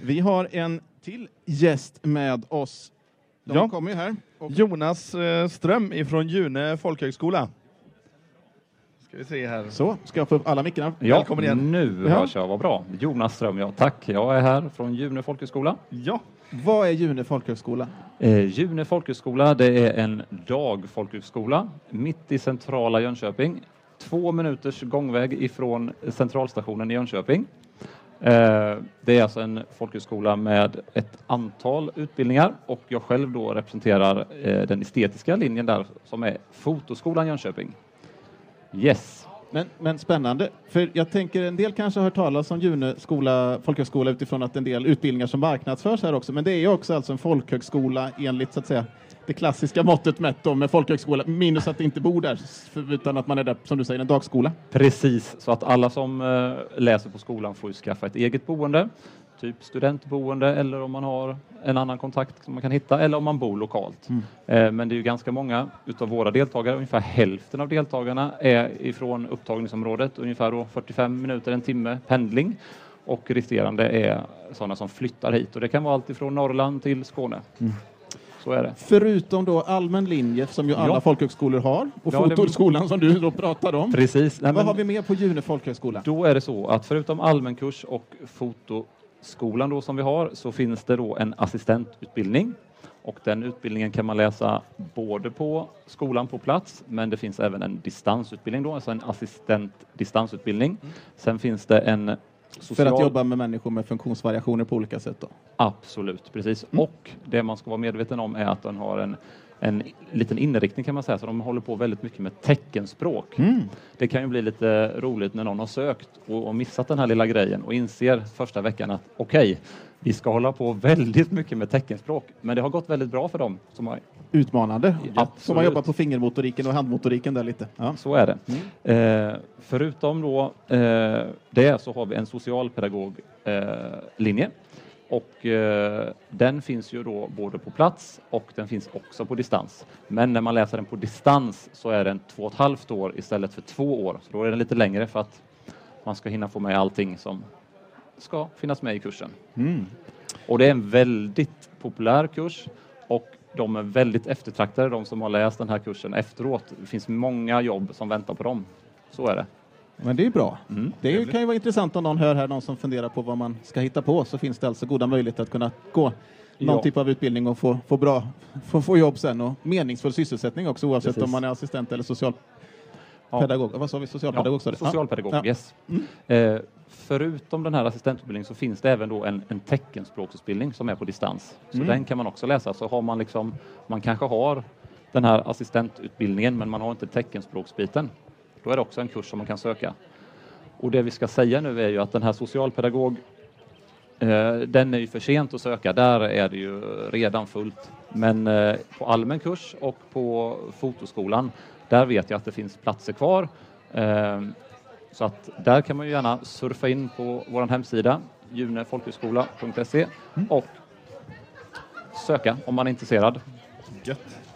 Vi har en till gäst med oss. De Ja. kommer ju här. Och Jonas eh, Ström ifrån June folkhögskola. Ska vi se här. så, ska jag få upp alla mickarna? Ja, Välkommen igen. nu Ja. hörs jag, vad bra. Jonas Ström, ja tack. Jag är här från June folkhögskola. Ja, Vad är June folkhögskola? Eh, June folkhögskola, det är en dagfolkhögskola mitt i centrala Jönköping. Två minuters gångväg ifrån centralstationen i Jönköping. Eh, det är alltså en folkhögskola med ett antal utbildningar och jag själv då representerar eh, den estetiska linjen där som är Fotoskolan Jönköping. Yes. Men, men spännande, för jag tänker en del kanske har hört talas om Juneskola folkhögskola utifrån att en del utbildningar som marknadsförs här också, men det är ju också alltså en folkhögskola enligt så att säga det klassiska måttet mätt då med folkhögskola, minus att det inte bor där, för, utan att man är där, som du säger, en dagskola. Precis, så att alla som eh, läser på skolan får ju skaffa ett eget boende, typ studentboende eller om man har en annan kontakt som man kan hitta eller om man bor lokalt. Eh, men det är ju ganska många utav våra deltagare, ungefär hälften av deltagarna är ifrån upptagningsområdet, ungefär då 45 minuter, en timme pendling och resterande är sådana som flyttar hit och det kan vara allt ifrån Norrland till Skåne. Så är det. Förutom då allmän linje som ju alla Ja. folkhögskolor har och Ja, det- fotoskolan som du då pratade om. Precis. Nej, Vad men- har vi mer på June folkhögskola? Då är det så att förutom allmänkurs och fotoskolan då som vi har så finns det då en assistentutbildning och den utbildningen kan man läsa både på skolan på plats men det finns även en distansutbildning då, alltså en assistent distansutbildning. Sen finns det en social... För att jobba med människor med funktionsvariationer på olika sätt då? Absolut, precis. Och det man ska vara medveten om är att den har en, en liten inriktning kan man säga, så de håller på väldigt mycket med teckenspråk. Det kan ju bli lite roligt när någon har sökt och, och missat den här lilla grejen och inser första veckan att okej, vi ska hålla på väldigt mycket med teckenspråk, men det har gått väldigt bra för dem som har Utmanande. Absolut. Som har jobbat på fingermotoriken och handmotoriken där lite. Ja. Så är det. Eh, förutom då eh, det så har vi en socialpedagoglinje. Eh, linje. Och eh, den finns ju då både på plats och den finns också på distans. Men när man läser den på distans så är den två och ett halvt år istället för två år. Så då är den lite längre för att man ska hinna få med allting som ska finnas med i kursen. Och det är en väldigt populär kurs och de är väldigt eftertraktade, de som har läst den här kursen efteråt. Det finns många jobb som väntar på dem. Så är det. Men det är bra. Mm. Det kan ju vara intressant om någon hör här, någon som funderar på vad man ska hitta på, så finns det alltså goda möjligheter att kunna gå någon Ja. typ av utbildning och få, få bra, få, få jobb sen och meningsfull sysselsättning också oavsett Precis. om man är assistent eller socialpedagog. Vad sa vi? Socialpedagog Ja, socialpedagog, Ja. yes. Eh, förutom den här assistentutbildningen så finns det även då en, en teckenspråksutbildning som är på distans. Så Mm. den kan man också läsa. Så har man liksom, man kanske har den här assistentutbildningen men man har inte teckenspråksbiten. Då är det också en kurs som man kan söka. Och det vi ska säga nu är ju att den här socialpedagog Eh, den är ju för sent att söka, där är det ju redan fullt. Men eh, på allmän kurs och på fotoskolan, där vet jag att det finns platser kvar. Eh, så att där kan man ju gärna surfa in på vår hemsida, junefolkhögskola.se och söka om man är intresserad. gött.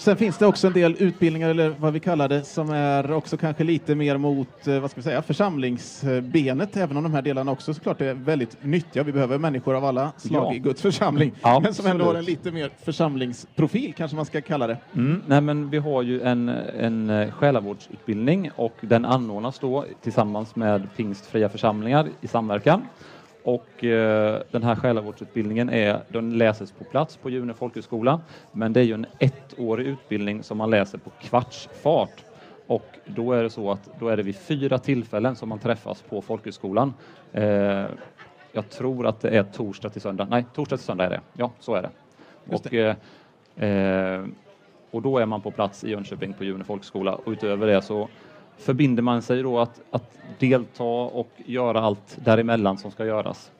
Sen finns det också en del utbildningar, eller vad vi kallar det, som är också kanske lite mer mot, eh, vad ska vi säga, församlingsbenet, även om de här delarna också såklart är väldigt nyttiga. Vi behöver människor av alla slag Ja. i Guds församling, Absolut. men som ändå har en lite mer församlingsprofil, kanske man ska kalla det. Mm, nej men vi har ju en, en eh, själavårdsutbildning och den anordnas då tillsammans med Pingstfria församlingar i samverkan. Och eh, den här själavårdsutbildningen är, den läses på plats på June folkhögskola, men det är ju en ettårig utbildning som man läser på kvartsfart. Och då är det så att då är det vid fyra tillfällen som man träffas på folkhögskolan. Eh, jag tror att det är torsdag till söndag. Nej, torsdag till söndag är det. Ja, så är det. Just Och, eh, eh, och då är man på plats i Jönköping på June folkhögskola och utöver det så förbinder man sig då att, att delta och göra allt däremellan som ska göras.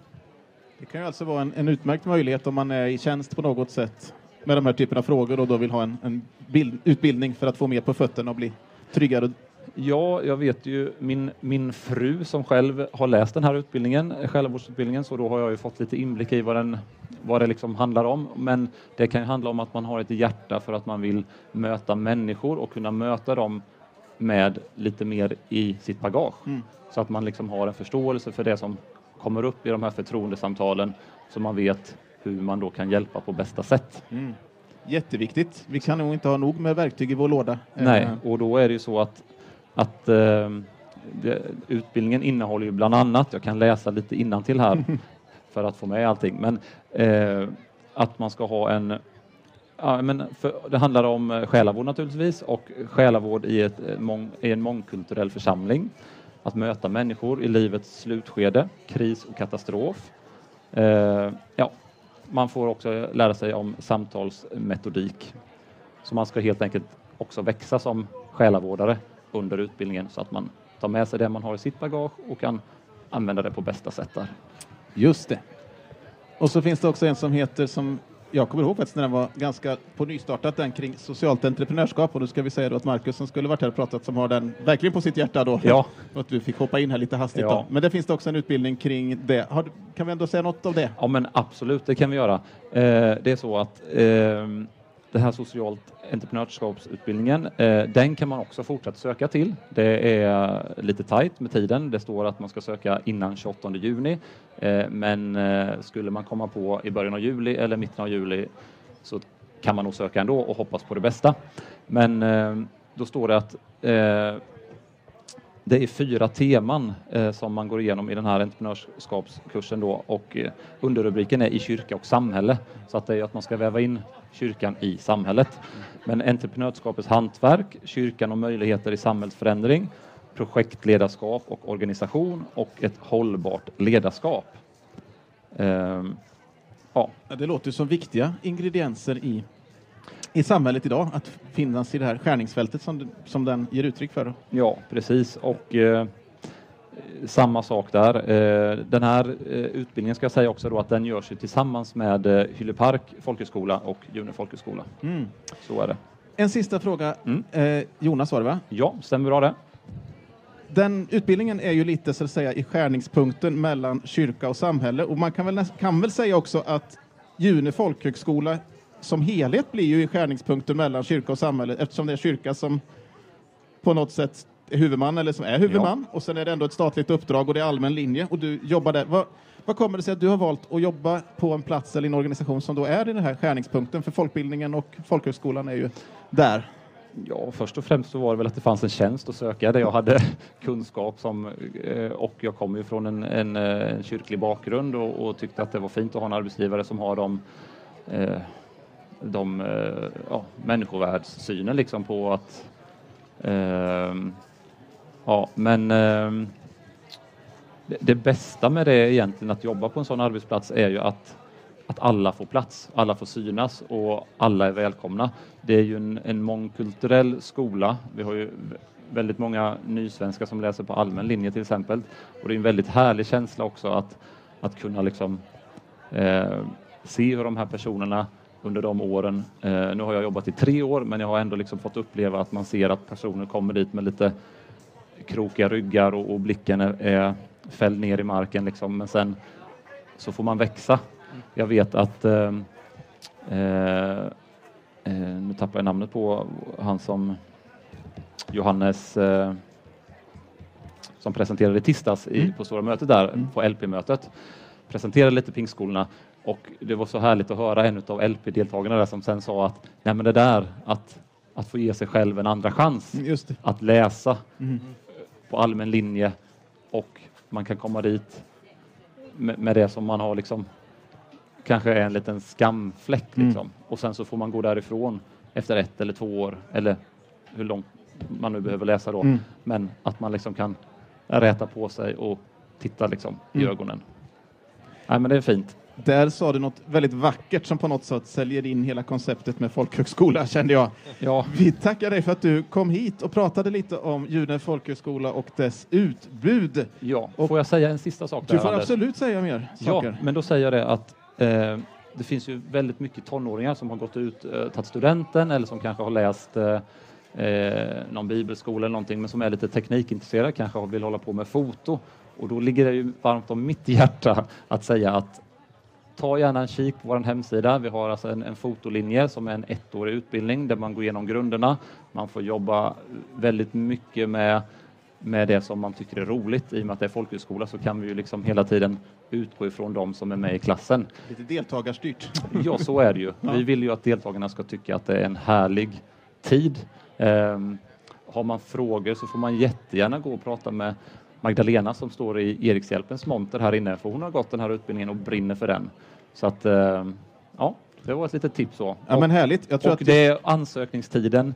Det kan ju alltså vara en, en utmärkt möjlighet om man är i tjänst på något sätt med de här typen av frågor och då vill ha en, en bild, utbildning för att få mer på fötterna och bli tryggare. Ja, jag vet ju min, min fru som själv har läst den här utbildningen, själavårdsutbildningen, så då har jag ju fått lite inblick i vad, den, vad det liksom handlar om. Men det kan handla om att man har ett hjärta för att man vill möta människor och kunna möta dem med lite mer i sitt bagage. Mm. Så att man liksom har en förståelse för det som kommer upp i de här förtroendesamtalen så man vet hur man då kan hjälpa på bästa sätt. Mm. Jätteviktigt. Vi kan nog inte ha nog med verktyg i vår låda. Nej, Eh, och då är det ju så att, att eh, det, utbildningen innehåller ju bland annat, jag kan läsa lite till här för att få med allting, men eh, att man ska ha en Ja, men för, det handlar om eh, själavård naturligtvis och själavård i, ett, eh, mång, i en mångkulturell församling. Att möta människor i livets slutskede, kris och katastrof. Eh, ja, man får också eh, lära sig om samtalsmetodik. Så man ska helt enkelt också växa som själavårdare under utbildningen så att man tar med sig det man har i sitt bagage och kan använda det på bästa sätt där. Just det. Och så finns det också en som heter, som jag kommer ihåg faktiskt när den var ganska på nystartat, den kring socialt entreprenörskap. Och då ska vi säga då att Marcus som skulle varit här och pratat, som har den verkligen på sitt hjärta då. Ja. Och att du fick hoppa in här lite hastigt. Ja. Men det finns det också en utbildning kring det. Har, kan vi ändå säga något av det? Ja, men absolut, det kan vi göra. Eh, det är så att eh, den här socialt entreprenörskapsutbildningen, eh, den kan man också fortsätta söka till. Det är eh, lite tajt med tiden. Det står att man ska söka innan 28 juni, eh, men eh, skulle man komma på i början av juli eller mitten av juli så kan man nog söka ändå och hoppas på det bästa. Men eh, då står det att eh, det är fyra teman eh, som man går igenom i den här entreprenörskapskursen då och eh, underrubriken är i kyrka och samhälle. Så att det är att man ska väva in kyrkan i samhället. Men entreprenörskapets hantverk, kyrkan och möjligheter i samhällsförändring, projektledarskap och organisation och ett hållbart ledarskap. Eh, Ja, Det låter som viktiga ingredienser i, i samhället idag, att finnas i det här skärningsfältet som, som den ger uttryck för. Ja, precis. Och eh, samma sak där. Eh, den här eh, utbildningen ska jag säga också då att den görs tillsammans med eh, Hyllepark folkhögskola och June folkhögskola. Mm. Så är det. En sista fråga. Mm. Eh, Jonas var det va? Ja, stämmer bra det. Den utbildningen är ju lite så att säga i skärningspunkten mellan kyrka och samhälle och man kan väl, kan väl säga också att June folkhögskola som helhet blir ju i skärningspunkten mellan kyrka och samhälle eftersom det är kyrka som på något sätt är huvudman eller som är huvudman och sen är det ändå ett statligt uppdrag och det är allmän linje och du jobbar där. Vad, vad kommer det sig att du har valt att jobba på en plats eller en organisation som då är i den här skärningspunkten? För folkbildningen och folkhögskolan är ju där. Ja, först och främst så var det väl att det fanns en tjänst att söka där jag hade kunskap som eh, och jag kommer ju från en, en, eh, en kyrklig bakgrund och, och tyckte att det var fint att ha en arbetsgivare som har de, eh, de eh, ja, människovärdssynen liksom på att eh, ja, men eh, det, det bästa med det egentligen att jobba på en sån arbetsplats är ju att att alla får plats, alla får synas och alla är välkomna. Det är ju en, en mångkulturell skola. Vi har ju väldigt många nysvenskar som läser på allmän linje till exempel. Och det är en väldigt härlig känsla också att, att kunna liksom, eh, se hur de här personerna under de åren, eh, nu har jag jobbat i tre år, men jag har ändå liksom fått uppleva att man ser att personer kommer dit med lite krokiga ryggar och, och blicken är, är fälld ner i marken liksom. Men sen så får man växa. Jag vet att eh, eh, eh, nu tappar jag namnet på han som Johannes eh, som presenterade i tisdags i, Mm. på stora mötet där Mm. på LP-mötet. Presenterade lite pingskolorna och det var så härligt att höra en av LP-deltagarna som sen sa att nej men det där att, att få ge sig själv en andra chans det. att läsa Mm. på allmän linje och man kan komma dit med, med det som man har liksom kanske är en liten skamfläck Mm. liksom. och sen så får man gå därifrån efter ett eller två år eller hur långt man nu behöver läsa då. Mm. Men att man liksom kan räta på sig och titta liksom i Mm. ögonen. Nej, men det är fint. Där sa du något väldigt vackert som på något sätt säljer in hela konceptet med folkhögskola, kände jag. Ja, Vi tackar dig för att du kom hit och pratade lite om June folkhögskola och dess utbud. ja. Och- får jag säga en sista sak? Du där, får Anders? absolut säga mer Ja, saker. men då säger jag det att eh, det finns ju väldigt mycket tonåringar som har gått ut, eh, tagit studenten eller som kanske har läst eh, eh, någon bibelskola eller någonting men som är lite teknikintresserade, kanske vill hålla på med foto. Och då ligger det ju varmt om mitt hjärta att säga att ta gärna en kik på vår hemsida. Vi har alltså en, en fotolinje som är en ettårig utbildning där man går igenom grunderna. Man får jobba väldigt mycket med med det som man tycker är roligt. I och med att det är folkhögskola så kan vi ju liksom hela tiden utgå ifrån de som är med i klassen. Lite deltagarstyrt. Ja, så är det ju. Vi vill ju att deltagarna ska tycka att det är en härlig tid. Um, har man frågor så får man jättegärna gå och prata med Magdalena som står i Erikshjälpens monter här inne, för hon har gått den här utbildningen och brinner för den. Så att, um, ja, det var ett litet tips. Så. Ja, men härligt. Jag tror och att det, ansökningstiden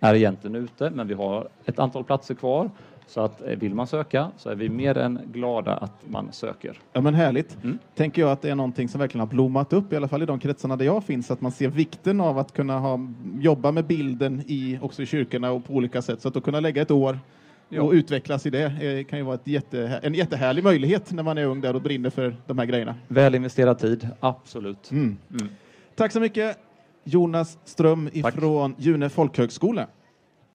är egentligen ute, men vi har ett antal platser kvar. Så att eh, vill man söka så är vi mer än glada att man söker. Ja men härligt. Mm. Tänker jag att det är någonting som verkligen har blommat upp, i alla fall i de kretsarna där jag finns, att man ser vikten av att kunna ha, jobba med bilden i, också i kyrkorna och på olika sätt. Så att då kunna lägga ett år och utvecklas i det eh, kan ju vara jätte, en jättehärlig möjlighet när man är ung där och brinner för de här grejerna. Väl investerad tid, absolut. Mm. Mm. Tack så mycket Jonas Ström ifrån Tack. June folkhögskola.